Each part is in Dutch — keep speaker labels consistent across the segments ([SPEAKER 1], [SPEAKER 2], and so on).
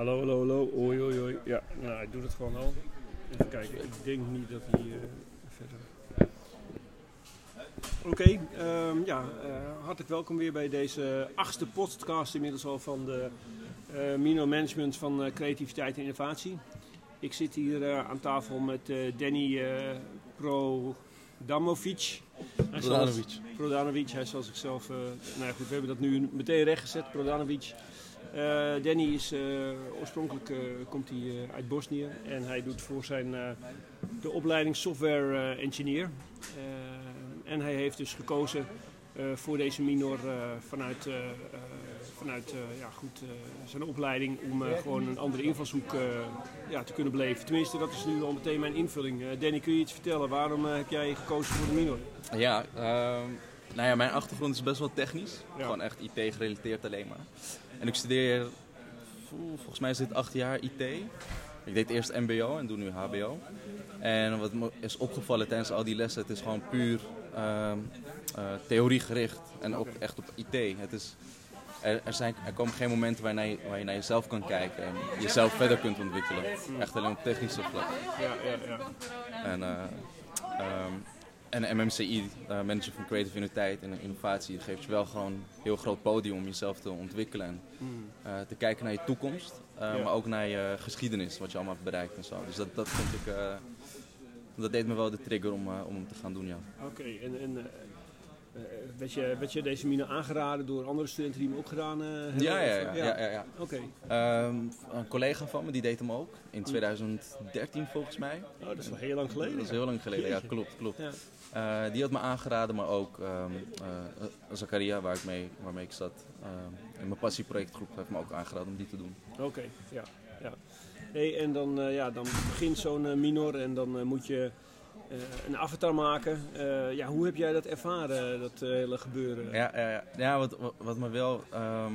[SPEAKER 1] Hallo, hallo, hallo. Oei, oei, oei. Ja, nou, hij doet het gewoon al. Even kijken. Ik denk niet dat hij eh, verder... Oké, ehm, ja, eh, hartelijk welkom weer bij deze achtste podcast inmiddels al van de eh Mino Management van Creativiteit en Innovatie. Ik zit hier aan tafel met Danny zal-
[SPEAKER 2] Prodanovic.
[SPEAKER 1] Prodanovic, hij zal zichzelf. eh nou ja, goed, we hebben dat nu meteen rechtgezet. Prodanovic. Eh, Danny is eh, oorspronkelijk eh, komt hij uit Bosnië en hij doet voor zijn de opleiding software engineer. En hij heeft dus gekozen voor deze minor vanuit, vanuit ja, goed, zijn opleiding om gewoon een andere invalshoek ja, te kunnen beleven. Tenminste, dat is nu al meteen mijn invulling. Danny, kun je iets vertellen? Waarom heb jij gekozen voor de minor?
[SPEAKER 2] Ja, ehm, nou ja, mijn achtergrond is best wel technisch.
[SPEAKER 1] Ja.
[SPEAKER 2] Gewoon echt IT gerelateerd alleen maar. En ik studeer, volgens mij is dit acht jaar IT. Ik deed eerst MBO en doe nu HBO. En wat me is opgevallen tijdens al die lessen, het is gewoon puur ehm, eh, theoriegericht. En ook echt op IT. Het is, er, er, zijn, er komen geen momenten waar je, waar je naar jezelf kan kijken en jezelf verder kunt ontwikkelen. Echt alleen op technische vlak.
[SPEAKER 1] Ja, ja, ja.
[SPEAKER 2] En, eh, ehm, en MMCI, eh, Manager van Creative Uniteit en Innovatie, geeft je wel gewoon een heel groot podium om jezelf te ontwikkelen en
[SPEAKER 1] Hmm.
[SPEAKER 2] eh, te kijken naar je toekomst, eh,
[SPEAKER 1] Ja.
[SPEAKER 2] maar ook naar je geschiedenis, wat je allemaal hebt bereikt en zo. Dus dat, dat vond ik, dat deed me wel de trigger om, om te gaan doen, ja.
[SPEAKER 1] Oké, en, en werd, je, werd je deze mine aangeraden door andere studenten die hem ook gedaan eh, hebben?
[SPEAKER 2] Ja, ja, ja.
[SPEAKER 1] eh,
[SPEAKER 2] ja, ja, ja.
[SPEAKER 1] Oké,
[SPEAKER 2] Ehm, een collega van me, die deed hem ook, in 2013 volgens mij.
[SPEAKER 1] oh, dat is wel heel lang geleden.
[SPEAKER 2] Dat is heel lang geleden, ja, klopt, klopt. Eh, die had me aangeraden, maar ook eh, Zakaria, waar ik mee, waarmee ik zat. ehm, in mijn passieprojectgroep heeft me ook aangeraden om die te doen.
[SPEAKER 1] Oké, ja. ja. Hey, en dan, eh, ja, dan begint zo'n eh, minor en dan eh, moet je eh, een avatar maken. Eh, ja, hoe heb jij dat ervaren, dat eh, hele gebeuren?
[SPEAKER 2] Ja, ja, wat, wat, wat me wel ehm,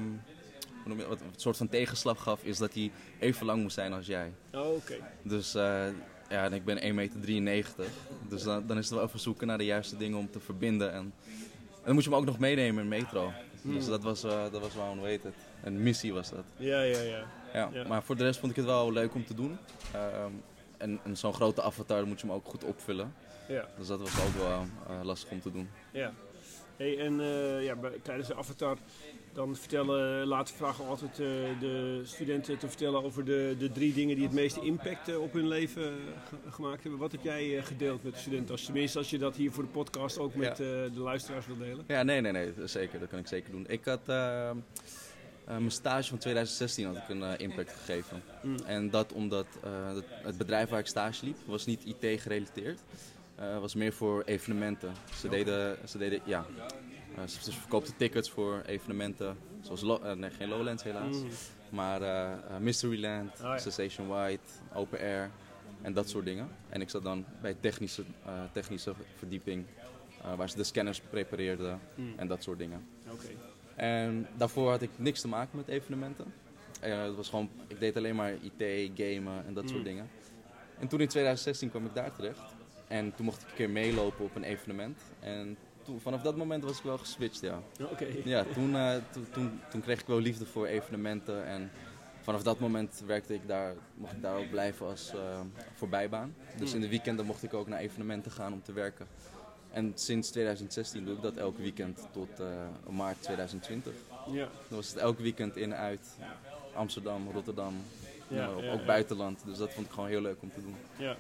[SPEAKER 2] wat, wat een soort van tegenslag gaf, is dat hij even lang moest zijn als jij.
[SPEAKER 1] Oh, Oké,
[SPEAKER 2] Dus ja, en ik ben 1,93 meter. Dus dan, dan is het wel even zoeken naar de juiste dingen om te verbinden. En, en dan moet je hem ook nog meenemen in metro. Dus dat was, dat was wel een, het, een missie was dat.
[SPEAKER 1] ja, ja, ja.
[SPEAKER 2] Ja,
[SPEAKER 1] Ja.
[SPEAKER 2] Maar voor de rest vond ik het wel leuk om te doen. En en zo'n grote avatar moet je hem ook goed opvullen.
[SPEAKER 1] ja.
[SPEAKER 2] Dus dat was ook wel eh, lastig om te doen.
[SPEAKER 1] Ja. Hey, en eh, ja, bij- tijdens de avatar dan vertellen, laten vragen altijd eh, de studenten te vertellen over de, de drie dingen die het meeste impact op hun leven ge- gemaakt hebben. Wat heb jij gedeeld met de studenten? Als, tenminste, als je dat hier voor de podcast ook met de luisteraars wil delen.
[SPEAKER 2] Ja, nee, nee, nee, zeker. Dat kan ik zeker doen. Ik had mijn stage van 2016 had ik een eh, impact gegeven.
[SPEAKER 1] Mm.
[SPEAKER 2] En dat omdat eh, het, bedrijf waar ik stage liep was niet IT gerelateerd. Eh was meer voor evenementen. Ze deden, ze deden ja, eh, ze, ze verkoopten tickets voor evenementen. Zoals, eh, nee, geen Lowlands helaas.
[SPEAKER 1] Mm.
[SPEAKER 2] Maar eh, eh, Mysteryland,
[SPEAKER 1] ja.
[SPEAKER 2] Sensation White, Open Air en dat soort dingen. En ik zat dan bij technische, eh, technische verdieping, eh, waar ze de scanners prepareerden
[SPEAKER 1] Mm.
[SPEAKER 2] en dat soort dingen.
[SPEAKER 1] Oké.
[SPEAKER 2] En daarvoor had ik niks te maken met evenementen. Eh, het was gewoon, ik deed alleen maar IT, gamen en dat soort
[SPEAKER 1] Mm.
[SPEAKER 2] dingen. En toen in 2016 kwam ik daar terecht. En toen mocht ik een keer meelopen op een evenement. En toen, vanaf dat moment was ik wel geswitcht, ja.
[SPEAKER 1] Oké.
[SPEAKER 2] Ja, toen, eh, toen, toen, toen kreeg ik wel liefde voor evenementen. En vanaf dat moment werkte ik daar, mocht ik daar ook blijven als eh, voorbijbaan. Dus in de weekenden mocht ik ook naar evenementen gaan om te werken. En sinds 2016 doe ik dat elk weekend tot eh, maart 2020.
[SPEAKER 1] Ja.
[SPEAKER 2] Dan was het elk weekend in en uit. Amsterdam, Rotterdam,
[SPEAKER 1] Ja,
[SPEAKER 2] noem maar op.
[SPEAKER 1] ja,
[SPEAKER 2] ook buitenland. Dus dat vond ik gewoon heel leuk om te doen.
[SPEAKER 1] Ja.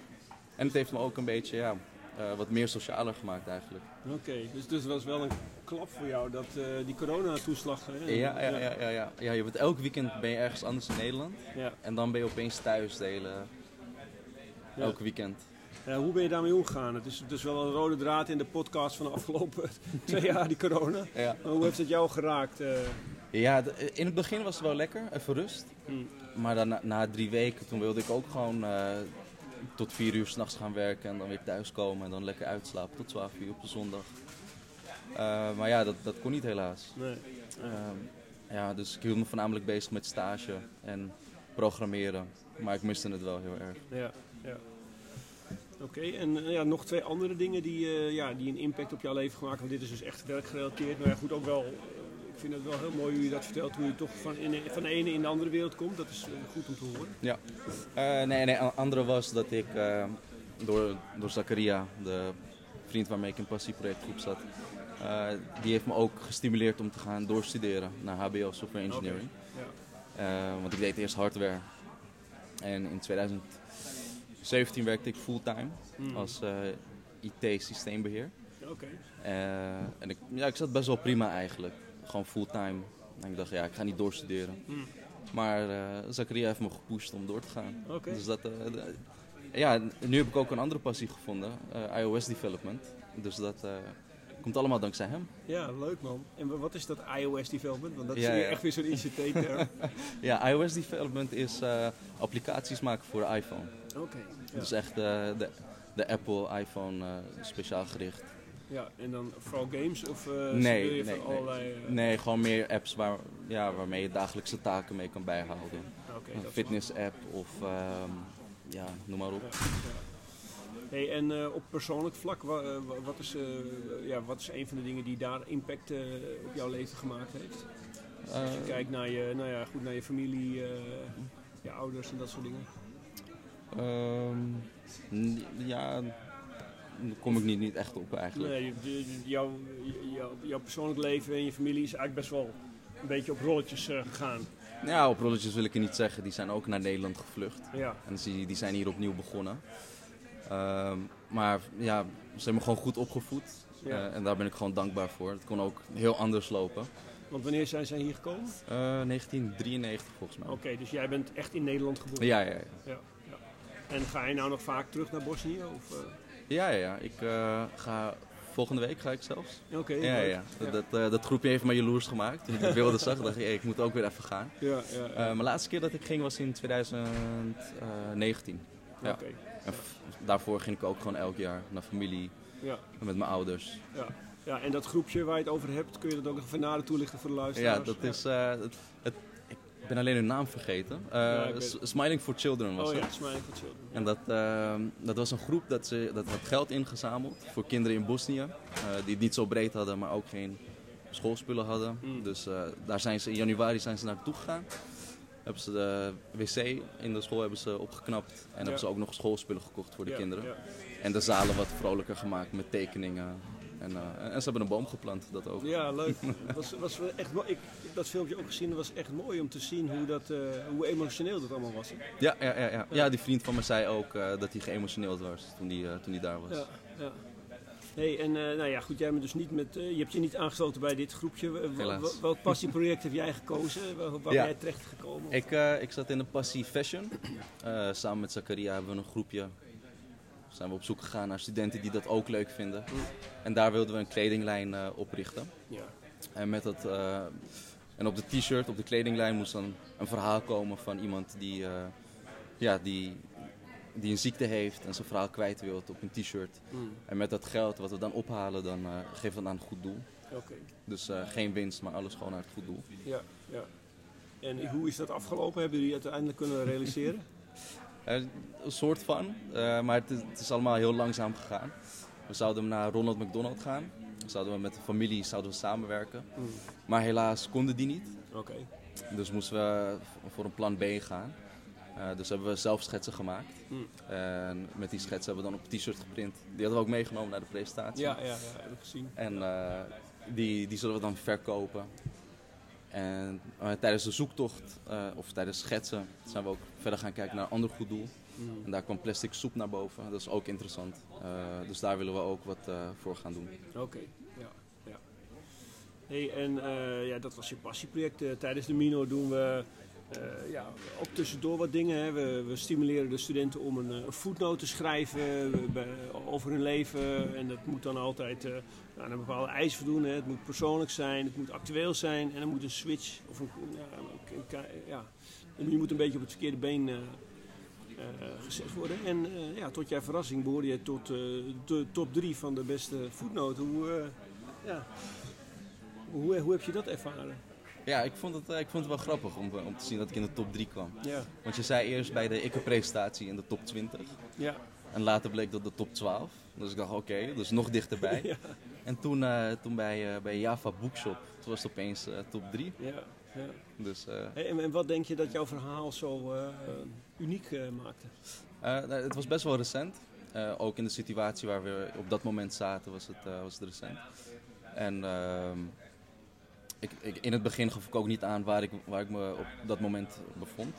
[SPEAKER 2] En het heeft me ook een beetje ja, eh, wat meer socialer gemaakt eigenlijk.
[SPEAKER 1] Oké, dus, dus het was wel een klap voor jou dat eh, die coronatoeslag. hè?
[SPEAKER 2] Ja, ja, ja, ja, ja. ja je bent, elk weekend ben je ergens anders in Nederland.
[SPEAKER 1] ja.
[SPEAKER 2] En dan ben je opeens thuis de hele,
[SPEAKER 1] Ja.
[SPEAKER 2] elke weekend.
[SPEAKER 1] Ja, hoe ben je daarmee omgegaan? Het is, is wel een rode draad in de podcast van de afgelopen twee jaar, die corona.
[SPEAKER 2] Ja,
[SPEAKER 1] hoe heeft het jou geraakt? eh?
[SPEAKER 2] ja in het begin was het wel lekker, even rust.
[SPEAKER 1] Hmm.
[SPEAKER 2] Maar dan, na, na drie weken, toen wilde ik ook gewoon eh, tot vier uur s'nachts gaan werken. En dan weer thuiskomen en dan lekker uitslapen tot 12 uur op de zondag. Eh, maar ja, dat, dat kon niet helaas.
[SPEAKER 1] Nee.
[SPEAKER 2] Ehm, ja, dus ik hield me voornamelijk bezig met stage en programmeren. Maar ik miste het wel heel erg.
[SPEAKER 1] Ja, ja. Oké, en eh, ja, nog twee andere dingen die, eh, ja, die een impact op jouw leven gemaakt hebben. Want dit is dus echt werkgerelateerd. Maar ja, goed, ook wel eh, ik vind het wel heel mooi hoe je dat vertelt. Hoe je toch van, in, van de ene in de andere wereld komt. Dat is goed om te horen.
[SPEAKER 2] Ja. Nee, nee, andere was dat ik door, door Zakaria, de vriend waarmee ik in passieprojectgroep zat, die heeft me ook gestimuleerd om te gaan doorstuderen naar HBO Software Engineering.
[SPEAKER 1] Ja.
[SPEAKER 2] Want ik deed eerst hardware. En in 2017 werkte ik fulltime
[SPEAKER 1] Hmm.
[SPEAKER 2] als eh, IT-systeembeheer.
[SPEAKER 1] Oké.
[SPEAKER 2] Eh, en ik, ja, ik zat best wel prima eigenlijk. Gewoon fulltime. En ik dacht, ja, ik ga niet doorstuderen.
[SPEAKER 1] Hmm.
[SPEAKER 2] Maar eh Zakaria heeft me gepusht om door te gaan.
[SPEAKER 1] Oké.
[SPEAKER 2] Dus dat, ja, nu heb ik ook een andere passie gevonden, iOS development. Dus dat komt allemaal dankzij hem.
[SPEAKER 1] Ja, leuk man. En wa- wat is dat iOS development? Want dat
[SPEAKER 2] Ja,
[SPEAKER 1] is
[SPEAKER 2] ja.
[SPEAKER 1] echt weer zo'n ICT-term.
[SPEAKER 2] Ja, iOS development is applicaties maken voor de iPhone.
[SPEAKER 1] Oké. Ja.
[SPEAKER 2] Dus echt eh, de, de Apple iPhone eh, speciaal gericht.
[SPEAKER 1] ja, en dan vooral games? Of eh
[SPEAKER 2] Nee,
[SPEAKER 1] je
[SPEAKER 2] nee,
[SPEAKER 1] van allerlei...
[SPEAKER 2] Nee, gewoon meer apps waar, ja, waarmee je dagelijkse taken mee kan bijhouden. Een fitness app of ehm, ja, noem maar op.
[SPEAKER 1] Ja, ja. Hey, en op persoonlijk vlak, wa- wa- wat, is, ja, wat is een van de dingen die daar impact op jouw leven gemaakt heeft? Als je kijkt naar je, nou ja, goed, naar je familie, je ouders en dat soort dingen.
[SPEAKER 2] Ehm, n- ja, daar kom ik niet, niet echt op eigenlijk.
[SPEAKER 1] Nee, jouw, jouw, jouw persoonlijk leven en je familie is eigenlijk best wel een beetje op rolletjes eh, gegaan.
[SPEAKER 2] Ja, op rolletjes wil ik het niet zeggen. Die zijn ook naar Nederland gevlucht.
[SPEAKER 1] Ja,
[SPEAKER 2] En die, die zijn hier opnieuw begonnen. Ehm, maar ja, ze hebben me gewoon goed opgevoed.
[SPEAKER 1] Ja.
[SPEAKER 2] Eh, en daar ben ik gewoon dankbaar voor. Het kon ook heel anders lopen.
[SPEAKER 1] want wanneer zijn zij hier gekomen?
[SPEAKER 2] Eh, 1993 volgens mij.
[SPEAKER 1] Oké, dus jij bent echt in Nederland geboren.
[SPEAKER 2] Ja. Ja, ja.
[SPEAKER 1] En ga je nou nog vaak terug naar Bosnië? Of, eh?
[SPEAKER 2] Ja, ja, ja. Ik eh, ga volgende week ga ik zelfs.
[SPEAKER 1] Oké,
[SPEAKER 2] Ja, ja. Dat, eh, dat groepje heeft me jaloers gemaakt. Toen ik de beelden zag, dacht ik, hey, ik moet ook weer even gaan.
[SPEAKER 1] ja, ja, ja.
[SPEAKER 2] Mijn laatste keer dat ik ging was in 2019. ja.
[SPEAKER 1] Oké,
[SPEAKER 2] En daarvoor ging ik ook gewoon elk jaar naar familie
[SPEAKER 1] ja.
[SPEAKER 2] met mijn ouders.
[SPEAKER 1] Ja. ja, en dat groepje waar je het over hebt, kun je dat ook even nader toelichten voor de
[SPEAKER 2] Ja,
[SPEAKER 1] luisteraars?
[SPEAKER 2] dat is. het, het- ik ben alleen hun naam vergeten. Eh,
[SPEAKER 1] Ja.
[SPEAKER 2] Smiling for Children was
[SPEAKER 1] Oh
[SPEAKER 2] het.
[SPEAKER 1] ja, Smiling for Children.
[SPEAKER 2] En dat, ehm, dat was een groep dat, ze, dat had geld ingezameld voor kinderen in Bosnië. eh, die het niet zo breed hadden, maar ook geen schoolspullen hadden.
[SPEAKER 1] Mm.
[SPEAKER 2] Dus eh, daar zijn ze, in januari zijn ze naartoe gegaan. Hebben ze de wc in de school hebben ze opgeknapt. En hebben ze ook nog schoolspullen gekocht voor de kinderen. En de zalen wat vrolijker gemaakt met tekeningen. En, eh, en ze hebben een boom geplant, dat ook.
[SPEAKER 1] Ja, leuk. Was, was echt, ik heb dat filmpje ook gezien. Het was echt mooi om te zien hoe, dat, eh, hoe emotioneel dat allemaal was. hè.
[SPEAKER 2] Ja, ja, ja, ja. ja, die vriend van me zei ook eh, dat hij geëmotioneerd was toen hij, toen hij daar was.
[SPEAKER 1] Ja, ja. Hey, en nou ja, goed, jij bent dus niet met, je hebt je niet aangesloten bij dit groepje.
[SPEAKER 2] Helaas.
[SPEAKER 1] welk passieproject heb jij gekozen? Waar, waar
[SPEAKER 2] Ja.
[SPEAKER 1] ben jij terecht gekomen?
[SPEAKER 2] Ik, ik zat in de passie fashion. Samen met Zakaria hebben we een groepje. Zijn we op zoek gegaan naar studenten die dat ook leuk vinden. En daar wilden we een kledinglijn eh, oprichten.
[SPEAKER 1] Ja.
[SPEAKER 2] En, met dat, eh, en op de t-shirt, op de kledinglijn moest dan een verhaal komen van iemand die, eh, ja, die, die een ziekte heeft en zijn verhaal kwijt wil op een t-shirt.
[SPEAKER 1] Mm,
[SPEAKER 2] En met dat geld wat we dan ophalen, dan eh, geven we het aan een goed doel.
[SPEAKER 1] Oké,
[SPEAKER 2] Dus geen winst, maar alles gewoon naar het goed doel.
[SPEAKER 1] ja, ja. En hoe is dat afgelopen? Hebben jullie uiteindelijk kunnen realiseren?
[SPEAKER 2] Eh, een soort van, eh, maar het is, het is allemaal heel langzaam gegaan. We zouden naar Ronald McDonald gaan. Zouden we met de familie zouden we samenwerken.
[SPEAKER 1] Mm,
[SPEAKER 2] Maar helaas konden die niet.
[SPEAKER 1] Oké,
[SPEAKER 2] Dus moesten we voor een plan B gaan. Eh, dus hebben we zelf schetsen gemaakt.
[SPEAKER 1] Mm.
[SPEAKER 2] En met die schetsen hebben we dan op t-shirt geprint. Die hadden we ook meegenomen naar de presentatie.
[SPEAKER 1] ja, ja, ja, heb ik gezien.
[SPEAKER 2] En die, die zullen we dan verkopen. En eh, tijdens de zoektocht, eh, of tijdens schetsen, zijn we ook verder gaan kijken naar een ander goed doel.
[SPEAKER 1] Mm.
[SPEAKER 2] En daar kwam plastic soep naar boven. Dat is ook interessant. Eh, dus daar willen we ook wat voor gaan doen.
[SPEAKER 1] Oké, ja. ja. Hey, en ja, dat was je passieproject. Tijdens de Mino doen we ja, ook tussendoor wat dingen. Hè. We, we stimuleren de studenten om een, voetnoot te schrijven over hun leven. En dat moet dan altijd aan een bepaalde eis voldoen. Hè. Het moet persoonlijk zijn, het moet actueel zijn en er moet een switch of een, ja, een- ja, je moet een beetje op het verkeerde been eh, eh, gezet worden. En eh, ja, tot jouw verrassing behoorde je tot de top 3 van de beste voetnoten. Hoe, ja. hoe, hoe heb je dat ervaren?
[SPEAKER 2] Ja, ik vond het, ik vond het wel grappig om, om te zien dat ik in de top 3 kwam.
[SPEAKER 1] Ja,
[SPEAKER 2] Want je zei eerst bij de ikke-presentatie in de top 20.
[SPEAKER 1] ja,
[SPEAKER 2] En later bleek dat de top 12. Dus ik dacht, oké, dus nog dichterbij.
[SPEAKER 1] Ja.
[SPEAKER 2] En toen, eh, toen bij, eh, bij Java Bookshop, toen was het opeens eh, top 3.
[SPEAKER 1] Ja, ja.
[SPEAKER 2] Dus
[SPEAKER 1] Hey, en, en wat denk je dat jouw verhaal zo uniek maakte?
[SPEAKER 2] nou, het was best wel recent. Ook in de situatie waar we op dat moment zaten was het, was het recent. En ehm, ik, ik, in het begin gaf ik ook niet aan waar ik, waar ik me op dat moment bevond.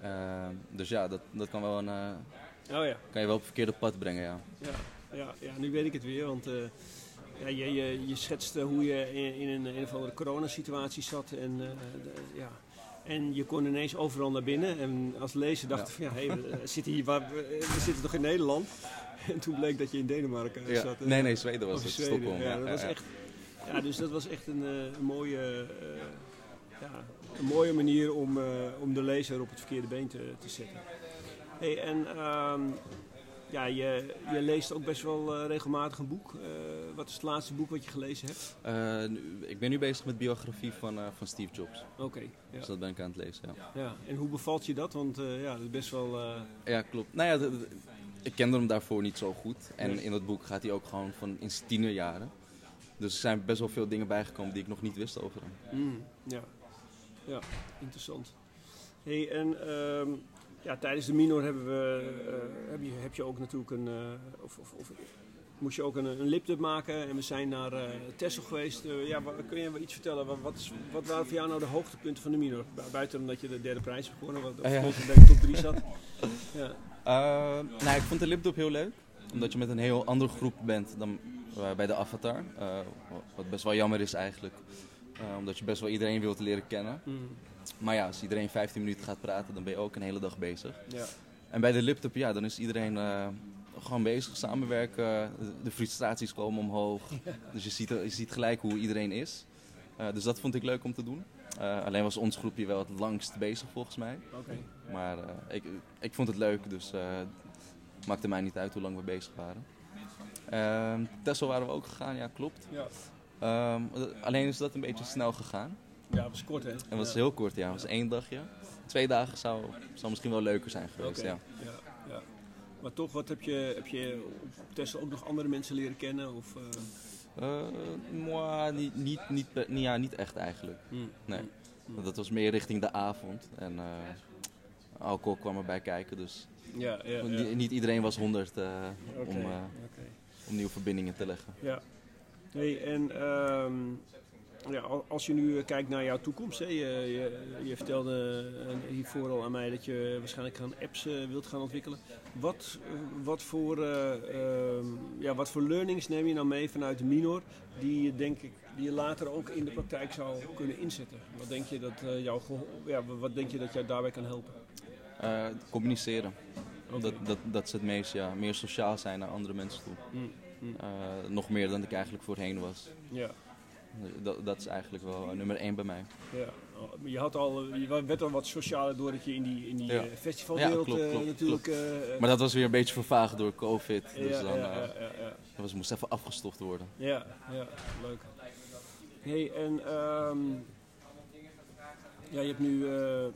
[SPEAKER 2] Eh, dus ja, dat, dat kan, wel een,
[SPEAKER 1] Oh ja.
[SPEAKER 2] kan je wel op het verkeerde pad brengen, ja.
[SPEAKER 1] Ja, ja, ja, nu weet ik het weer, want ja, je, je, je schetste hoe je in, in een, een of andere coronasituatie zat en, eh, de- ja. en je kon ineens overal naar binnen. En als lezer dacht
[SPEAKER 2] Ja.
[SPEAKER 1] ik van ja, hey, we, zitten hier, waar, we, zitten toch in Nederland? En toen bleek dat je in Denemarken
[SPEAKER 2] ja.
[SPEAKER 1] zat. eh,
[SPEAKER 2] Nee, nee, Zweden was het.
[SPEAKER 1] Zweden.
[SPEAKER 2] Stockholm.
[SPEAKER 1] Ja, dat was echt, ja, dus dat was echt een, eh, een mooie, eh, ja, een mooie manier om, eh, om de lezer op het verkeerde been te, te zetten. Hey, en ehm, ja, je, je leest ook best wel eh, regelmatig een boek. Eh, wat is het laatste boek wat je gelezen hebt?
[SPEAKER 2] Eh, ik ben nu bezig met biografie van, van Steve Jobs.
[SPEAKER 1] Oké, ja.
[SPEAKER 2] Dus dat ben ik aan het lezen, ja.
[SPEAKER 1] ja. En hoe bevalt je dat? Want ja, dat is best wel...
[SPEAKER 2] Ja, klopt. Nou ja, ik kende hem daarvoor niet zo goed. En
[SPEAKER 1] Nee.
[SPEAKER 2] in dat boek gaat hij ook gewoon van in zijn tienerjaren. Dus er zijn best wel veel dingen bijgekomen die ik nog niet wist over hem.
[SPEAKER 1] Mm, ja. ja, interessant. Hey, en ehm, ja, tijdens de minor hebben we, eh, heb, je, heb je ook natuurlijk een, eh, of, of, of moest je ook een, een maken en we zijn naar eh Texel geweest. Ja, wa- kun je wel iets vertellen? Wat, wat, wat waren voor jou nou de hoogtepunten van de minor? Bu- Buiten omdat je de derde prijs hebt gewonnen, wat
[SPEAKER 2] ja.
[SPEAKER 1] volgens mij top 3 zat. Ja.
[SPEAKER 2] Nou, ik vond de lipdop heel leuk. Omdat je met een heel andere groep bent dan bij de Avatar. Wat best wel jammer is eigenlijk. Omdat je best wel iedereen wilt leren kennen.
[SPEAKER 1] Mm,
[SPEAKER 2] Maar ja, als iedereen 15 minuten gaat praten, dan ben je ook een hele dag bezig.
[SPEAKER 1] ja.
[SPEAKER 2] En bij de liptop, ja, dan is iedereen eh, gewoon bezig, samenwerken. De, frustraties komen omhoog. Dus je ziet, je ziet gelijk hoe iedereen is. Eh, dus dat vond ik leuk om te doen. Eh, alleen was ons groepje wel het langst bezig volgens mij. Maar ik, ik vond het leuk, dus het maakte mij niet uit hoe lang we bezig waren. Ehm Texel waren we ook gegaan, ja klopt.
[SPEAKER 1] Ja.
[SPEAKER 2] Ehm, alleen is dat een beetje snel gegaan.
[SPEAKER 1] Ja, was kort hè?
[SPEAKER 2] Het was heel kort, ja. Het was één dagje. Twee dagen zou, zou misschien wel leuker zijn geweest, ja.
[SPEAKER 1] ja. Maar toch, wat heb je, heb je op ook nog andere mensen leren kennen? Of, eh,
[SPEAKER 2] Eh, moi, niet, niet, niet, ja, niet echt eigenlijk.
[SPEAKER 1] hmm,
[SPEAKER 2] Nee.
[SPEAKER 1] hmm.
[SPEAKER 2] Want Dat was meer richting de avond. En eh, alcohol kwam erbij kijken, dus
[SPEAKER 1] Ja, ja, ja.
[SPEAKER 2] Niet, iedereen was 100 eh,
[SPEAKER 1] Oké,
[SPEAKER 2] om, om nieuwe verbindingen te leggen.
[SPEAKER 1] Ja. Hey, en ehm, ja, al- als je nu eh, kijkt naar jouw toekomst, hè, je, je, je vertelde eh, hiervoor al aan mij dat je waarschijnlijk gaan apps eh, wilt gaan ontwikkelen. Wat, wat, voor, eh, ehm, ja, wat voor learnings neem je nou mee vanuit de minor die je, denk ik, die je later ook in de praktijk zou kunnen inzetten? Wat denk je dat, eh, jou, ja, wat denk je dat jou daarbij kan helpen?
[SPEAKER 2] Communiceren. Dat, dat, dat is het meest, ja. Meer sociaal zijn naar andere mensen toe.
[SPEAKER 1] Mm, mm,
[SPEAKER 2] nog meer dan ik eigenlijk voorheen was.
[SPEAKER 1] ja.
[SPEAKER 2] Dat, dat is eigenlijk wel eh, nummer één bij mij.
[SPEAKER 1] Ja, oh, je, had al, je werd al wat socialer doordat je in die, in die
[SPEAKER 2] Ja.
[SPEAKER 1] eh, festivalwereld
[SPEAKER 2] Ja,
[SPEAKER 1] eh,
[SPEAKER 2] klopt,
[SPEAKER 1] natuurlijk...
[SPEAKER 2] Maar dat was weer een beetje vervaagd door COVID. Dus dan
[SPEAKER 1] ja, ja, ja, ja.
[SPEAKER 2] dat was, moest even afgestoft worden.
[SPEAKER 1] Ja, ja, leuk. Hey, en ehm, ja, je hebt nu, eh, ehm,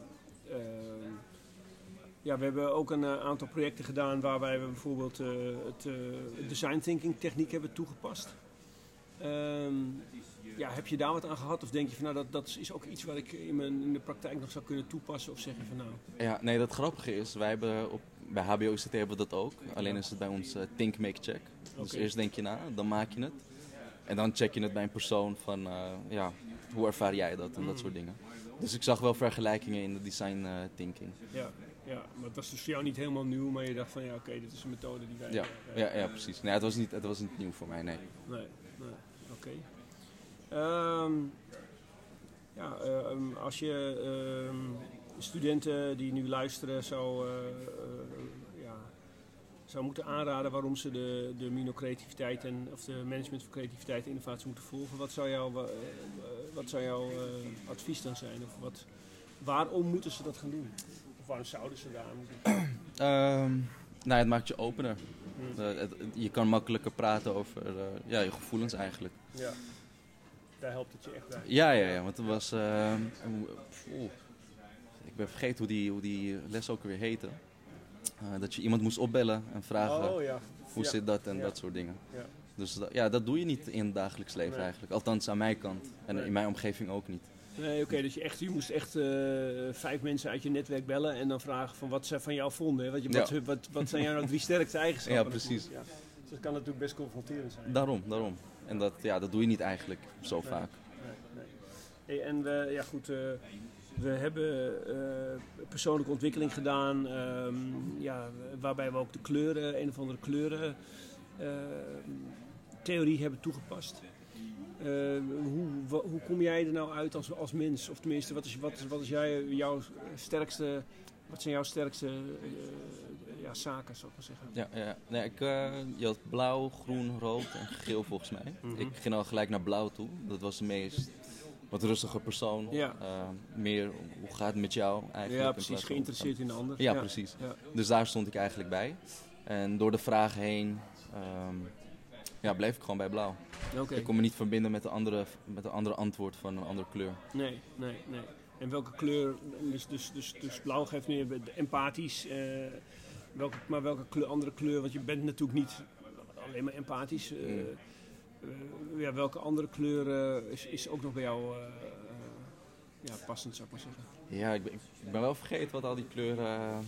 [SPEAKER 1] ja, we hebben ook een aantal projecten gedaan waar wij bijvoorbeeld het design thinking techniek hebben toegepast. Ehm, ja, heb je daar wat aan gehad of denk je van nou dat, dat is ook iets wat ik in, mijn, in de praktijk nog zou kunnen toepassen of zeg je van nou,
[SPEAKER 2] Ja, nee, dat grappige is, wij hebben op, bij HBO ICT hebben we dat ook. Alleen is het bij ons eh, think, make, check. Dus eerst denk je na, dan maak je het. En dan check je het bij een persoon van, eh, ja, hoe ervaar jij dat en
[SPEAKER 1] Mm.
[SPEAKER 2] dat soort dingen. Dus ik zag wel vergelijkingen in de design eh, thinking.
[SPEAKER 1] ja, ja, maar dat was dus voor jou niet helemaal nieuw, maar je dacht van ja oké, dit is een methode die wij...
[SPEAKER 2] Ja, ja, ja precies. Nee, het was niet, het was niet nieuw voor mij, nee.
[SPEAKER 1] Nee, nee, Ehm, ja, ehm, als je ehm, studenten die nu luisteren zou, eh, eh, ja, zou moeten aanraden waarom ze de, de Mino-creativiteit en of de management voor creativiteit en innovatie moeten volgen, wat zou jouw, eh, wat zou jouw advies dan zijn? Of wat, waarom moeten ze dat gaan doen? Of waarom zouden ze daar aan moeten doen?
[SPEAKER 2] Nou, het maakt je opener. Eh, het- je kan makkelijker praten over eh, ja, je gevoelens eigenlijk.
[SPEAKER 1] Ja, daar helpt het je echt bij.
[SPEAKER 2] Ja, ja, ja, want het was... oeh, ik ben vergeten hoe die, hoe die les ook weer heette. Eh, dat je iemand moest opbellen en vragen
[SPEAKER 1] Oh ja.
[SPEAKER 2] hoe
[SPEAKER 1] ja.
[SPEAKER 2] zit dat en dat soort dingen.
[SPEAKER 1] Ja.
[SPEAKER 2] Dus dat- ja, dat doe je niet in het dagelijks leven
[SPEAKER 1] Nee.
[SPEAKER 2] eigenlijk. Althans aan mijn kant. En
[SPEAKER 1] Nee.
[SPEAKER 2] in mijn omgeving ook niet.
[SPEAKER 1] Nee, oké, dus je, echt, je moest echt eh, vijf mensen uit je netwerk bellen en dan vragen van wat ze van jou vonden. hè? Wat, je, wat,
[SPEAKER 2] Ja.
[SPEAKER 1] wat, wat zijn jouw nou drie sterkste eigenschappen?
[SPEAKER 2] Ja, precies.
[SPEAKER 1] Ja. Dus dat kan natuurlijk best confronterend zijn.
[SPEAKER 2] Daarom, daarom. En dat, ja, dat doe je niet eigenlijk zo
[SPEAKER 1] Nee.
[SPEAKER 2] vaak.
[SPEAKER 1] Nee, nee. Hey, en we, ja goed, eh, we hebben eh, persoonlijke ontwikkeling gedaan, ehm, ja, waarbij we ook de kleuren, een of andere kleuren, eh, theorie hebben toegepast. Eh, hoe, hoe kom jij er nou uit als, als mens? Of tenminste, wat is, wat is, wat is jij, jouw sterkste, wat zijn jouw sterkste eh, ja, zaken, zou ik maar zeggen?
[SPEAKER 2] Ja, ja. Nee, ik, eh, je had blauw, groen, rood en geel volgens mij.
[SPEAKER 1] Mhm.
[SPEAKER 2] Ik ging al gelijk naar blauw toe. Dat was de meest wat rustige persoon.
[SPEAKER 1] Ja.
[SPEAKER 2] Eh, meer, hoe gaat het met jou eigenlijk?
[SPEAKER 1] Ja, precies, geïnteresseerd in de ander.
[SPEAKER 2] Ja, precies. Dus daar stond ik eigenlijk bij. En door de vragen heen ehm, ja, bleef ik gewoon bij blauw. Ik kon me niet verbinden met een andere, met een andere antwoord van een andere kleur.
[SPEAKER 1] Nee, nee, nee. En welke kleur, dus, dus, dus, dus blauw geeft meer empathisch, eh, welke, maar welke kleur, andere kleur, want je bent natuurlijk niet alleen maar empathisch. eh,
[SPEAKER 2] Mm.
[SPEAKER 1] eh, ja, welke andere kleur eh, is, is ook nog bij jou ja, passend, zou ik maar zeggen.
[SPEAKER 2] Ja, ik ben, ik ben wel vergeten wat al die kleuren.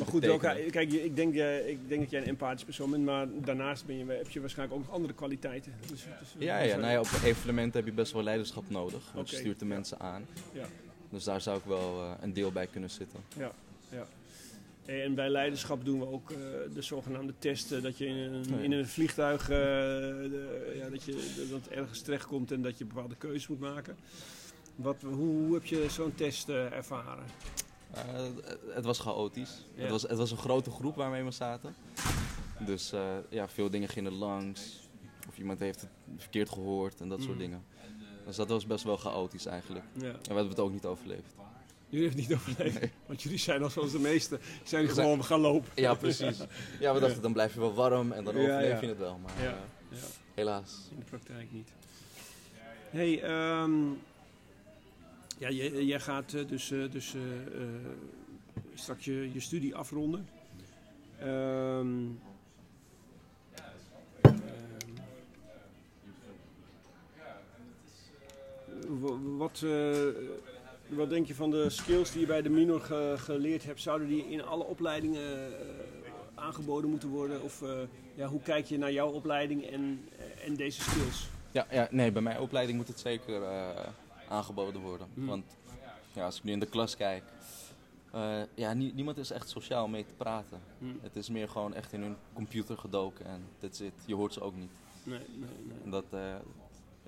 [SPEAKER 1] Maar goed, welke, kijk, ik denk, eh, ik denk dat jij een empathisch persoon bent, maar daarnaast ben je, heb je waarschijnlijk ook nog andere kwaliteiten. Dus, dus,
[SPEAKER 2] Ja, ja nou ja, op evenementen heb je best wel leiderschap nodig. Want je stuurt de
[SPEAKER 1] ja.
[SPEAKER 2] mensen aan.
[SPEAKER 1] Ja.
[SPEAKER 2] Dus daar zou ik wel eh, een deel bij kunnen zitten.
[SPEAKER 1] En bij leiderschap doen we ook eh, de zogenaamde testen. Dat je in een,
[SPEAKER 2] ja.
[SPEAKER 1] in een vliegtuig de- ja, dat je dat ergens terechtkomt en dat je bepaalde keuzes moet maken. Wat, hoe, hoe heb je zo'n test ervaren?
[SPEAKER 2] Eh, het- was chaotisch.
[SPEAKER 1] Ja.
[SPEAKER 2] Het, was, het was een grote groep waarmee we zaten. Dus eh, ja, veel dingen gingen langs. Of iemand heeft het verkeerd gehoord en dat soort
[SPEAKER 1] Mhm.
[SPEAKER 2] dingen. Dus dat was best wel chaotisch eigenlijk.
[SPEAKER 1] Ja.
[SPEAKER 2] En we hebben het ook niet overleefd.
[SPEAKER 1] Jullie hebben het niet overleefd,
[SPEAKER 2] Nee.
[SPEAKER 1] want jullie zijn al zoals de meesten. Zijn
[SPEAKER 2] We zijn-
[SPEAKER 1] gewoon gaan lopen.
[SPEAKER 2] Ja, precies. Ja, we dachten dan blijf je wel warm en dan
[SPEAKER 1] Ja,
[SPEAKER 2] overleef je het wel. Maar
[SPEAKER 1] Ja.
[SPEAKER 2] eh,
[SPEAKER 1] Ja.
[SPEAKER 2] helaas.
[SPEAKER 1] In de praktijk niet. Hey, ehm, ja, jij, gaat eh, dus, eh, dus eh, straks je, je studie afronden. Ehm, ehm, wa- wat, wat denk je van de skills die je bij de minor ge- geleerd hebt? Zouden die in alle opleidingen aangeboden moeten worden? Of ja, hoe kijk je naar jouw opleiding en, en deze skills?
[SPEAKER 2] Ja, ja, nee, bij mijn opleiding moet het zeker aangeboden worden.
[SPEAKER 1] Hmm.
[SPEAKER 2] Want ja, als ik nu in de klas kijk, eh, ja, nie- niemand is echt sociaal mee te praten.
[SPEAKER 1] Hm.
[SPEAKER 2] Het is meer gewoon echt in hun computer gedoken en that's it. Je hoort ze ook niet.
[SPEAKER 1] Nee, nee, nee.
[SPEAKER 2] En dat, eh,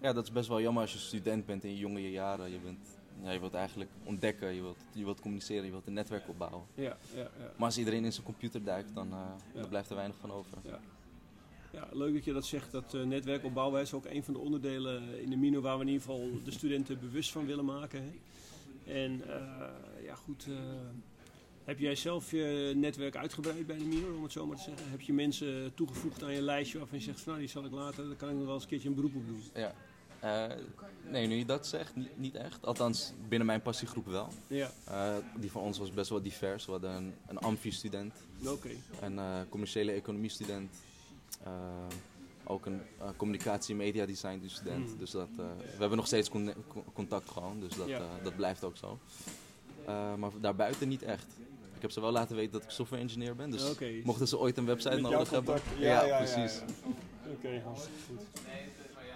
[SPEAKER 2] ja, dat is best wel jammer als je student bent in je jonge jaren. Je, bent, ja, je wilt eigenlijk ontdekken, je wilt, je wilt communiceren, je wilt een netwerk opbouwen.
[SPEAKER 1] Ja, ja, ja.
[SPEAKER 2] Maar als iedereen in zijn computer duikt, dan, eh, dan blijft er weinig van over.
[SPEAKER 1] Ja, leuk dat je dat zegt. Dat uh, netwerkopbouw is ook een van de onderdelen in de Mino waar we in ieder geval de studenten bewust van willen maken. Hè. En eh, ja, goed. eh, heb jij zelf je netwerk uitgebreid bij de Mino, om het zo maar te zeggen? Heb je mensen toegevoegd aan je lijstje waarvan je zegt van nou, die zal ik later, daar kan ik nog wel eens een keertje een beroep op doen?
[SPEAKER 2] Ja. Eh, nee, nu je dat zegt, niet, niet echt. Althans, binnen mijn passiegroep wel.
[SPEAKER 1] Ja,
[SPEAKER 2] Eh, die van ons was best wel divers. We hadden een, een amfi-student,
[SPEAKER 1] oké.
[SPEAKER 2] een eh, commerciële economie-student, eh, ook een eh, communicatie- en media-design-student.
[SPEAKER 1] Hmm.
[SPEAKER 2] Dus dat, eh, we hebben nog steeds con- con- contact gewoon, dus dat,
[SPEAKER 1] Ja.
[SPEAKER 2] eh, dat blijft ook zo. Eh, maar daarbuiten niet echt. Ik heb ze wel laten weten dat ik software engineer ben. Dus mochten ze ooit een website
[SPEAKER 1] Met
[SPEAKER 2] nodig hebben.
[SPEAKER 1] Ja, ja, ja,
[SPEAKER 2] precies.
[SPEAKER 1] ja. Oké, hartstikke goed.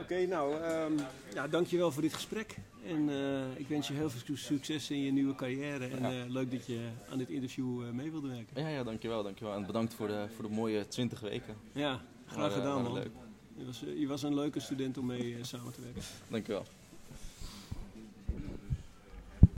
[SPEAKER 1] Oké, nou, ehm ja, dankjewel voor dit gesprek. En eh, ik wens je heel veel succes in je nieuwe carrière. En eh, leuk dat je aan dit interview eh, mee wilde werken.
[SPEAKER 2] Ja, ja, dankjewel, dankjewel. En bedankt voor de, voor de mooie 20 weken.
[SPEAKER 1] Ja, graag gedaan
[SPEAKER 2] waren
[SPEAKER 1] man.
[SPEAKER 2] leuk.
[SPEAKER 1] Je was, je was een leuke student om mee samen te werken.
[SPEAKER 2] Dankjewel.